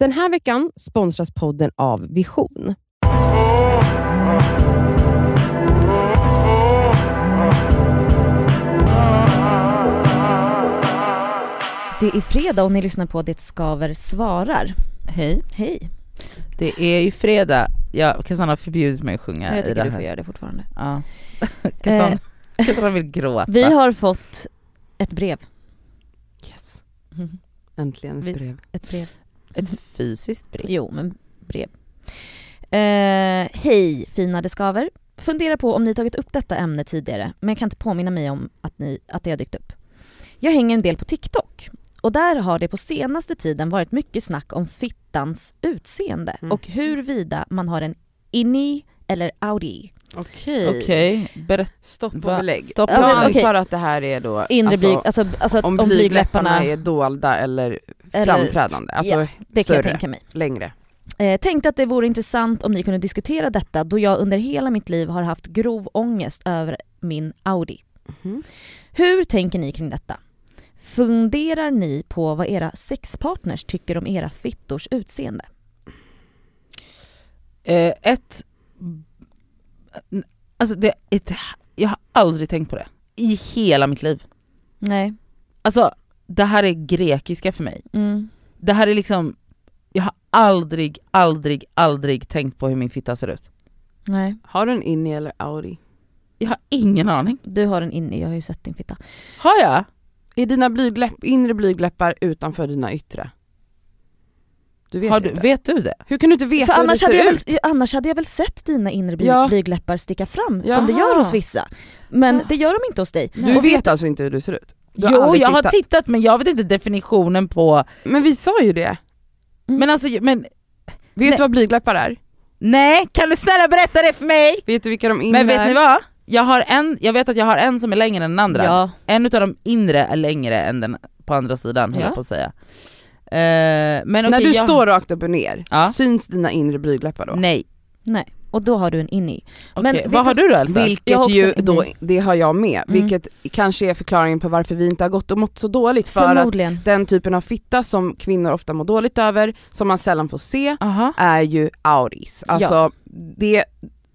Den här veckan sponsras podden av Vision. Det är fredag och ni lyssnar på Det Skaver svarar. Hej. Hej. Det är ju fredag. Ja, Cassandra har förbjudit mig att sjunga Jag i tycker det du här. får göra det fortfarande. Ja. Cassandra, Cassandra vill gråta. Vi har fått ett brev. Yes. Mhm. Äntligen ett Vi- brev. Ett brev. Ett fysiskt brev. Jo, men brev. Eh, hej fina Det Skaver. Funderar på om ni tagit upp detta ämne tidigare, men jag kan inte påminna mig om att, ni, att det har dykt upp. Jag hänger en del på TikTok och där har det på senaste tiden varit mycket snack om fittans utseende Mm. och huruvida man har en inni eller audi. Okej. Okej, berätta. Stopp och belägg. Stopp jag antar att det här är då Inre alltså, blyg, alltså, alltså att om blygdläpparna, är dolda eller Eller- framträdande, alltså Ja, det kan jag större, tänka mig. längre. Eh, tänkte att det vore intressant om ni kunde diskutera detta då jag under hela mitt liv har haft grov ångest över min Audi. Mhm. Hur tänker ni kring detta? Funderar ni på vad era sexpartners tycker om era fittors utseende? Eh, ett, alltså det, ett, jag har aldrig tänkt på det. I hela mitt liv. Nej. Alltså det här är grekiska för mig. Mm. Det här är liksom, jag har aldrig, aldrig, aldrig tänkt på hur min fitta ser ut. Nej. Har du en Inni eller Audi? Jag har ingen aning. Du har en inne, jag har ju sett din fitta. Har jag? Är dina blygdläpp, inre blygdläppar utanför dina yttre? Du vet Har du, inte. vet du det? Hur kan du inte veta För hur det ser jag väl, ut? annars hade jag väl sett dina inre bly, Ja. blygdläppar sticka fram som det Jaha. gör hos vissa. Men Ja. det gör de inte hos dig. Du Och vet alltså inte hur du ser ut? Du har Jo jag har tittat. tittat men jag vet inte definitionen på, Men vi sa ju det. Mm. men alltså men Vet du vad blygdläppar är? nej kan du snälla berätta det för mig? Vet du vilka de inre Men vet ni vad? Jag, har en, jag vet att jag har en som är längre än den andra. Ja. En utav de inre är längre än den på andra sidan höll Ja. jag på att säga. Eh, men När du jag, står rakt upp och ner, Ja. syns dina inre blygdläppar då? Nej. Nej. Och då har du en inni. Okej, Men vad har du då Elsa? Jag Vilket också ju då, det har jag med, Mm. vilket kanske är förklaringen på varför vi inte har gått och mått så dåligt för att den typen av fitta som kvinnor ofta mår dåligt över, som man sällan får se, Aha. är ju auris. Alltså det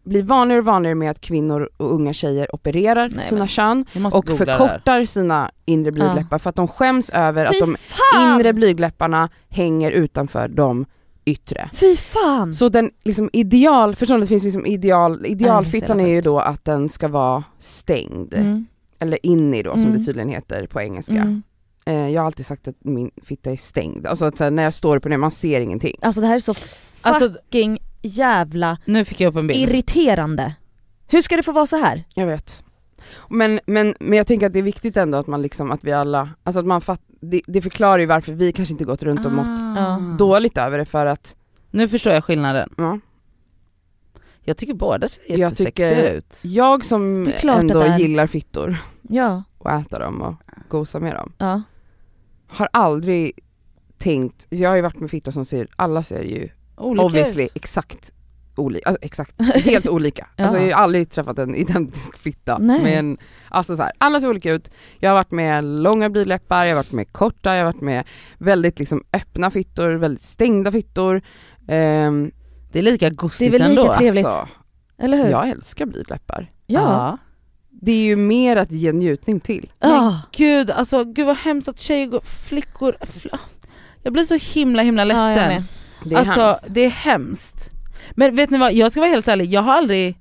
blir vanligare och vanligare med att kvinnor och unga tjejer opererar Nej, sina men- kön Jag och förkortar sina inre blygdläppar för att de skäms över att Fy de fan! inre blygdläpparna hänger utanför de yttre. Fy fan! Så den liksom ideal, förstår det finns liksom ideal, idealfittan är ju då att den ska vara stängd, Mm. eller inni då som Mm. det tydligen heter på engelska. Mm. Eh, jag har alltid sagt att min fitta är stängd, alltså att när jag står på ner, man ser ingenting. Alltså det här är så Alltså fucking jävla nu fick jag upp en bild. irriterande. Hur ska det få vara så här? Jag vet. Men, men, men jag tänker att det är viktigt ändå att man liksom, att vi alla, alltså att man fatt, det, det förklarar ju varför vi kanske inte gått runt och mått Ja. dåligt över det för att, Nu förstår jag skillnaden. ja, Jag tycker båda ser jättesexiga ut. jag som ändå är. gillar fittor Ja, och äta dem och gosa med dem, ja. har aldrig tänkt, jag har ju varit med fittor som ser, alla ser ju Olika obviously exakt olika, alltså exakt, helt olika. Ja. Alltså jag har aldrig träffat en identisk fitta. Nej. Men alltså så här, alla ser olika ut. Jag har varit med långa blygdläppar, jag har varit med korta, jag har varit med väldigt liksom öppna fittor, väldigt stängda fittor. Ehm, Det är lika gossigt Det är väl lika ändå. trevligt. Alltså, Eller hur? jag älskar blygdläppar. Ja. Det är ju mer att ge njutning till. Ja. Gud, alltså gud vad hemskt att tjejer går, flickor, fl- jag blir så himla himla Ja, jag ledsen. med. Det är alltså hemskt. det är hemskt. Men vet ni vad, jag ska vara helt ärlig, jag har aldrig,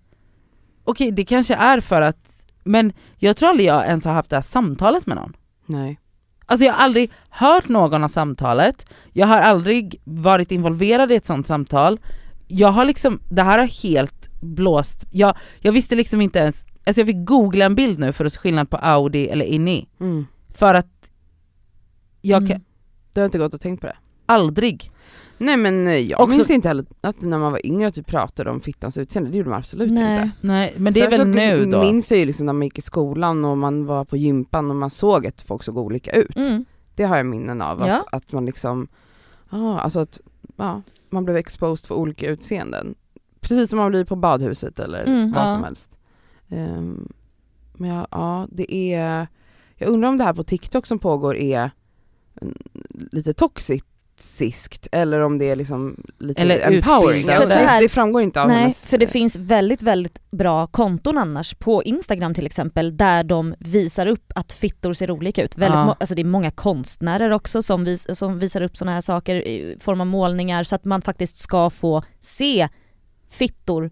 okej det kanske är för att, men jag tror aldrig jag ens har haft det här samtalet med någon. Nej. Alltså jag har aldrig hört någon av samtalet, jag har aldrig varit involverad i ett sånt samtal. Jag har liksom, det här har helt blåst, jag, jag visste liksom inte ens, alltså jag fick googla en bild nu för att se skillnad på Audi eller Inni. Mm. För att jag Mm. kan Du har inte gått och tänkt på det? Aldrig, Nej men eh, jag Också- minns inte heller att när man var yngre att vi pratade om fittans utseende, det gjorde man absolut Nej. inte. nej men det är Sen väl nu då? minns jag ju liksom när man gick i skolan och man var på gympan och man såg att folk såg olika ut. Mm. Det har jag minnen av, att, Ja. att man liksom, ja alltså att, ja, man blev exposed för olika utseenden. Precis som man blir på badhuset eller Mm, vad ja. som helst. Ehm, men ja, ja, det är, jag undrar om det här på TikTok som pågår är mm, lite toxic, sexiskt eller om det är liksom lite Eller empowering. Ja, För det här- det, framgår inte av Nej, hennes... för det finns väldigt, väldigt bra konton annars på Instagram till exempel där de visar upp att fittor ser olika ut. Väldigt Ja. må- alltså det är många konstnärer också som, vis- som visar upp sådana här saker i form av målningar så att man faktiskt ska få se fittor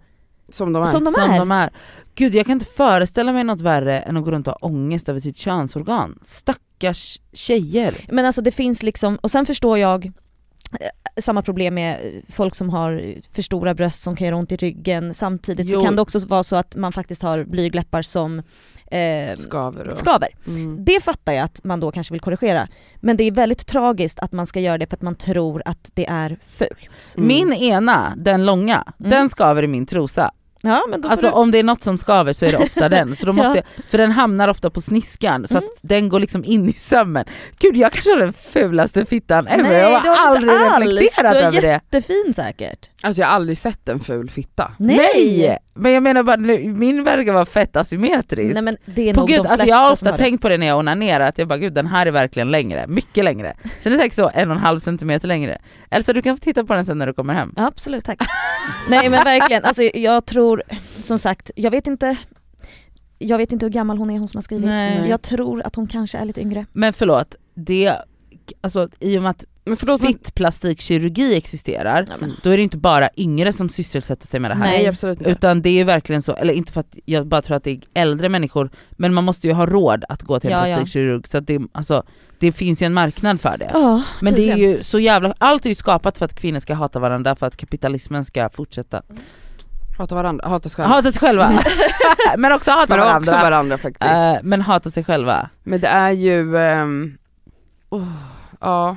som de är. som de som är. de är. Gud jag kan inte föreställa mig något värre än att gå runt och ha ångest över sitt könsorgan. Stackars tjejer. Men alltså det finns liksom, och sen förstår jag samma problem med eh, folk som har för stora bröst som kan göra ont i ryggen. Samtidigt Jo. så kan det också vara så att man faktiskt har blygläppar som eh, Skaver och... skaver. Mm. Det fattar jag att man då kanske vill korrigera. Men det är väldigt tragiskt att man ska göra det för att man tror att det är fult. Mm. Min ena, den långa, Mm. den skaver i min trosa. Ja men då Alltså du... om det är något som skaver så är det ofta den. Så då måste Ja. jag, för den hamnar ofta på sniskan så Mm. att den går liksom in i sömmen. Gud jag kanske har den fulaste fittan ever, Nej, jag har har aldrig inte alls. reflekterat Du är över det. Jättefin säkert. Alltså jag har aldrig sett en ful fitta. Nej! Men jag menar bara, nu, min verkar vara fett asymmetrisk. Nej men det är på nog gud, de alltså jag har ofta har det. tänkt på det när jag onanerar, att jag bara gud den här är verkligen längre, mycket längre. Sen är det säkert så en och en halv centimeter längre. Elsa du kan få titta på den sen när du kommer hem. Ja, Absolut, tack. Nej men verkligen, alltså jag tror, som sagt, jag vet inte jag vet inte hur gammal hon är hon som har skrivit. Nej. Jag tror att hon kanske är lite yngre. Men förlåt, det, alltså i och med att Men förlåt, men... fittplastikkirurgi existerar, då är det inte bara yngre som sysselsätter sig med det här. Nej absolut inte. Utan det är ju verkligen så, eller inte för att jag bara tror att det är äldre människor, men man måste ju ha råd att gå till en Ja, ja. plastikkirurg så att det, alltså, det finns ju en marknad för det. Ja, Men det är ju så jävla, allt är ju skapat för att kvinnor ska hata varandra för att kapitalismen ska fortsätta. Hata varandra, hata sig själva. Hata sig själva, men också hata Men varandra. också varandra faktiskt. Eh, men hata sig själva. Men det är ju, ehm, åh, ja,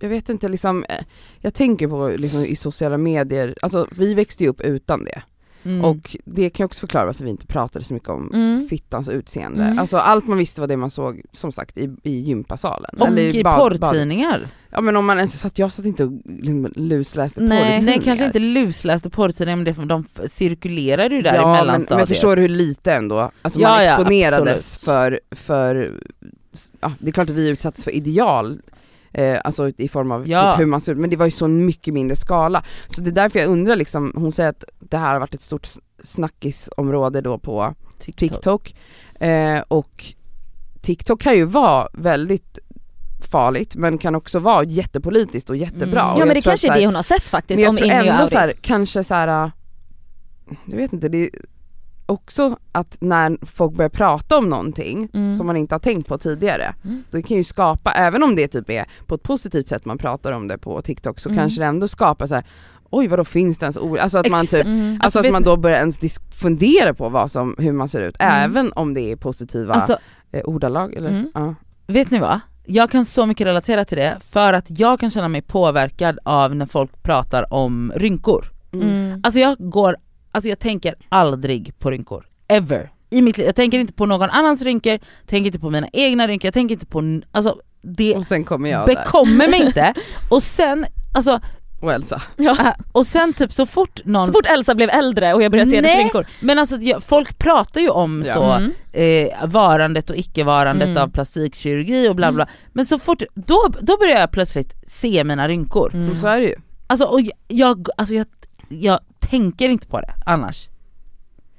jag vet inte liksom, eh, jag tänker på liksom i sociala medier, alltså vi växte ju upp utan det. Mm. Och det kan också förklara varför vi inte pratade så mycket om Mm. fittans utseende. Mm. Alltså allt man visste var det man såg, som sagt, i, i gympasalen. och Eller i bad- porrtidningar. Ja men om man ens satt, jag satt inte och liksom lusläste Nej. porrtidningar. Nej kanske inte lusläste porrtidningar men det, de cirkulerade ju där i ja, men, mellanstadiet. men förstår du hur lite ändå, alltså Ja, man ja, exponerades absolut. för, för, ja det är klart att vi utsattes för ideal, eh, alltså i form av Ja. typ hur man ser ut, men det var ju så en mycket mindre skala. Så det är därför jag undrar liksom, hon säger att det här har varit ett stort snackisområde då på TikTok, eh, och TikTok kan ju vara väldigt farligt men kan också vara jättepolitiskt och jättebra. Mm. Ja men det kanske är det hon har sett faktiskt men jag om tror ändå så här, kanske så här. jag vet inte, det är också att när folk börjar prata om någonting Mm. som man inte har tänkt på tidigare, Mm. då kan ju skapa, även om det typ är på ett positivt sätt man pratar om det på TikTok, så Mm. kanske det ändå skapar så här. oj vadå finns det ens ord? Alltså att man typ, Mm. alltså Alltså, att man då börjar ens fundera på vad som, hur man ser ut, Mm. även om det är positiva Alltså eh, ordalag eller? Mm. Ja. vet ni vad? Jag kan så mycket relatera till det för att jag kan känna mig påverkad av när folk pratar om rynkor. Mm. Alltså jag går, alltså jag tänker aldrig på rynkor. Ever. I mitt liv. Jag tänker inte på någon annans rynkor, tänker inte på mina egna rynkor, jag tänker inte på, alltså det Och sen kommer jag där, bekommer mig inte. Och sen, alltså, och Elsa. Ja. äh, och sen typ så fort någon Så fort Elsa blev äldre och jag började se hennes rynkor. Men alltså folk pratar ju om Ja. så, Mm. eh, varandet och icke-varandet Mm. av plastikkirurgi och bla bla. Men så fort, då, då börjar jag plötsligt se mina rynkor. Mm. Så är det ju. Alltså, och jag- jag, alltså jag, jag tänker inte på det annars.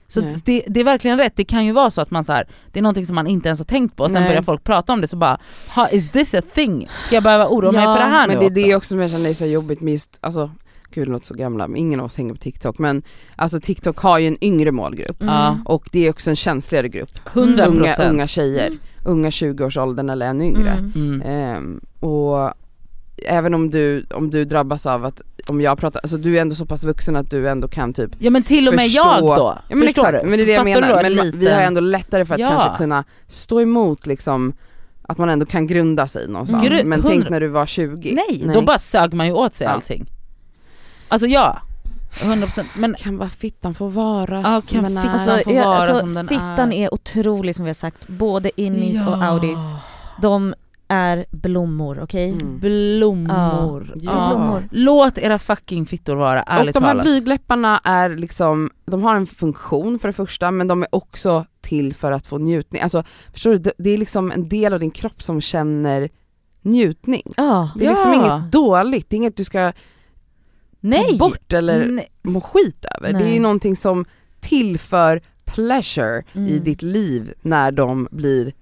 Så det, det är verkligen rätt, det kan ju vara så att man så här, det är någonting som man inte ens har tänkt på och sen Nej. börjar folk prata om det så bara, ha, is this a thing? Ska jag behöva oroa mig Ja, för det här Men nu det är också? det också som jag känner är så jobbigt med just, alltså gud låter så gamla, men ingen av oss hänger på TikTok men alltså TikTok har ju en yngre målgrupp Mm. Och det är också en känsligare grupp. 100%. Unga, unga tjejer, unga 20-årsåldern eller ännu yngre. Mm. Mm. Ehm, och även om du, om du drabbas av att, om jag pratar, alltså du är ändå så pass vuxen att du ändå kan typ Ja men till och med förstå- jag då, Ja men förstår exakt, du? men det är det jag Fattar du menar. Men en ma- vi liten- har ändå lättare för att Ja. kanske kunna stå emot liksom att man ändå kan grunda sig någonstans. Gru- men tänk när du var 20. Nej, då bara sög man ju åt sig Ja. allting. Alltså ja, 100% men Kan bara fittan få vara Ja, som kan den är. fittan Alltså, får jag, vara alltså som den fittan är. är. otrolig som vi har sagt, både innis och audis. De är blommor, okej? Mm. Blommor. Ja, Ja. blommor. Låt era fucking fittor vara, Och ärligt de här talat. blygläpparna är liksom, de har en funktion för det första men de är också till för att få njutning. Alltså förstår du, det, är liksom en del av din kropp som känner njutning. Ja. Det är liksom Ja. inget dåligt, det är inget du ska Nej! ta bort eller Nej. må skit över. Det är Nej. ju någonting som tillför pleasure i Mm. ditt liv när de blir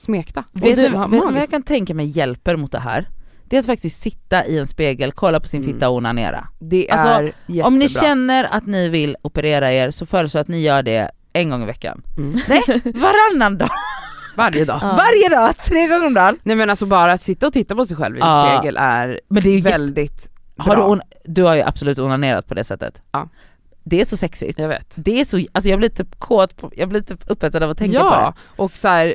smekta. Vet, du, vet vad jag kan tänka mig hjälper mot det här? Det är att faktiskt sitta i en spegel, kolla på sin Mm. fitta och onanera. Det Alltså, är jättebra. Om ni känner att ni vill operera er så föreslår jag att ni gör det en gång i veckan. Mm. Nej, varannan dag! Varje dag. Ja. Varje dag, tre gånger om dagen! Nej men alltså bara att sitta och titta på sig själv i en Ja. spegel är Men det är väldigt har du, bra. on- du har ju absolut onanerat på det sättet. Ja. Det är så sexigt. Jag vet. Det är så, alltså jag blir typ kåt, på, jag blir typ upphetsad av att tänka på ja, det. och så här,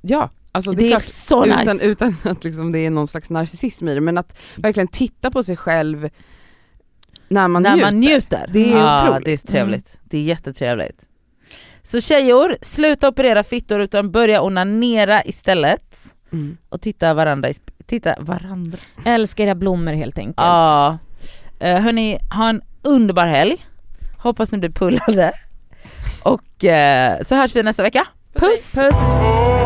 ja. Alltså det, Det är klart, så utan, nice. utan att liksom det är någon slags narcissism i det, men att verkligen titta på sig själv när man När njuter. man njuter. Det är ja, otroligt. det är trevligt. Det är jättetrevligt. Så tjejer, sluta operera fittor utan börja onanera istället. Mm. Och titta varandra titta varandra. Älskar era blommor helt enkelt. Ja. Uh, hörni, ha en underbar helg. Hoppas ni blir pullade. Och eh, så hörs vi nästa vecka. Puss! Puss!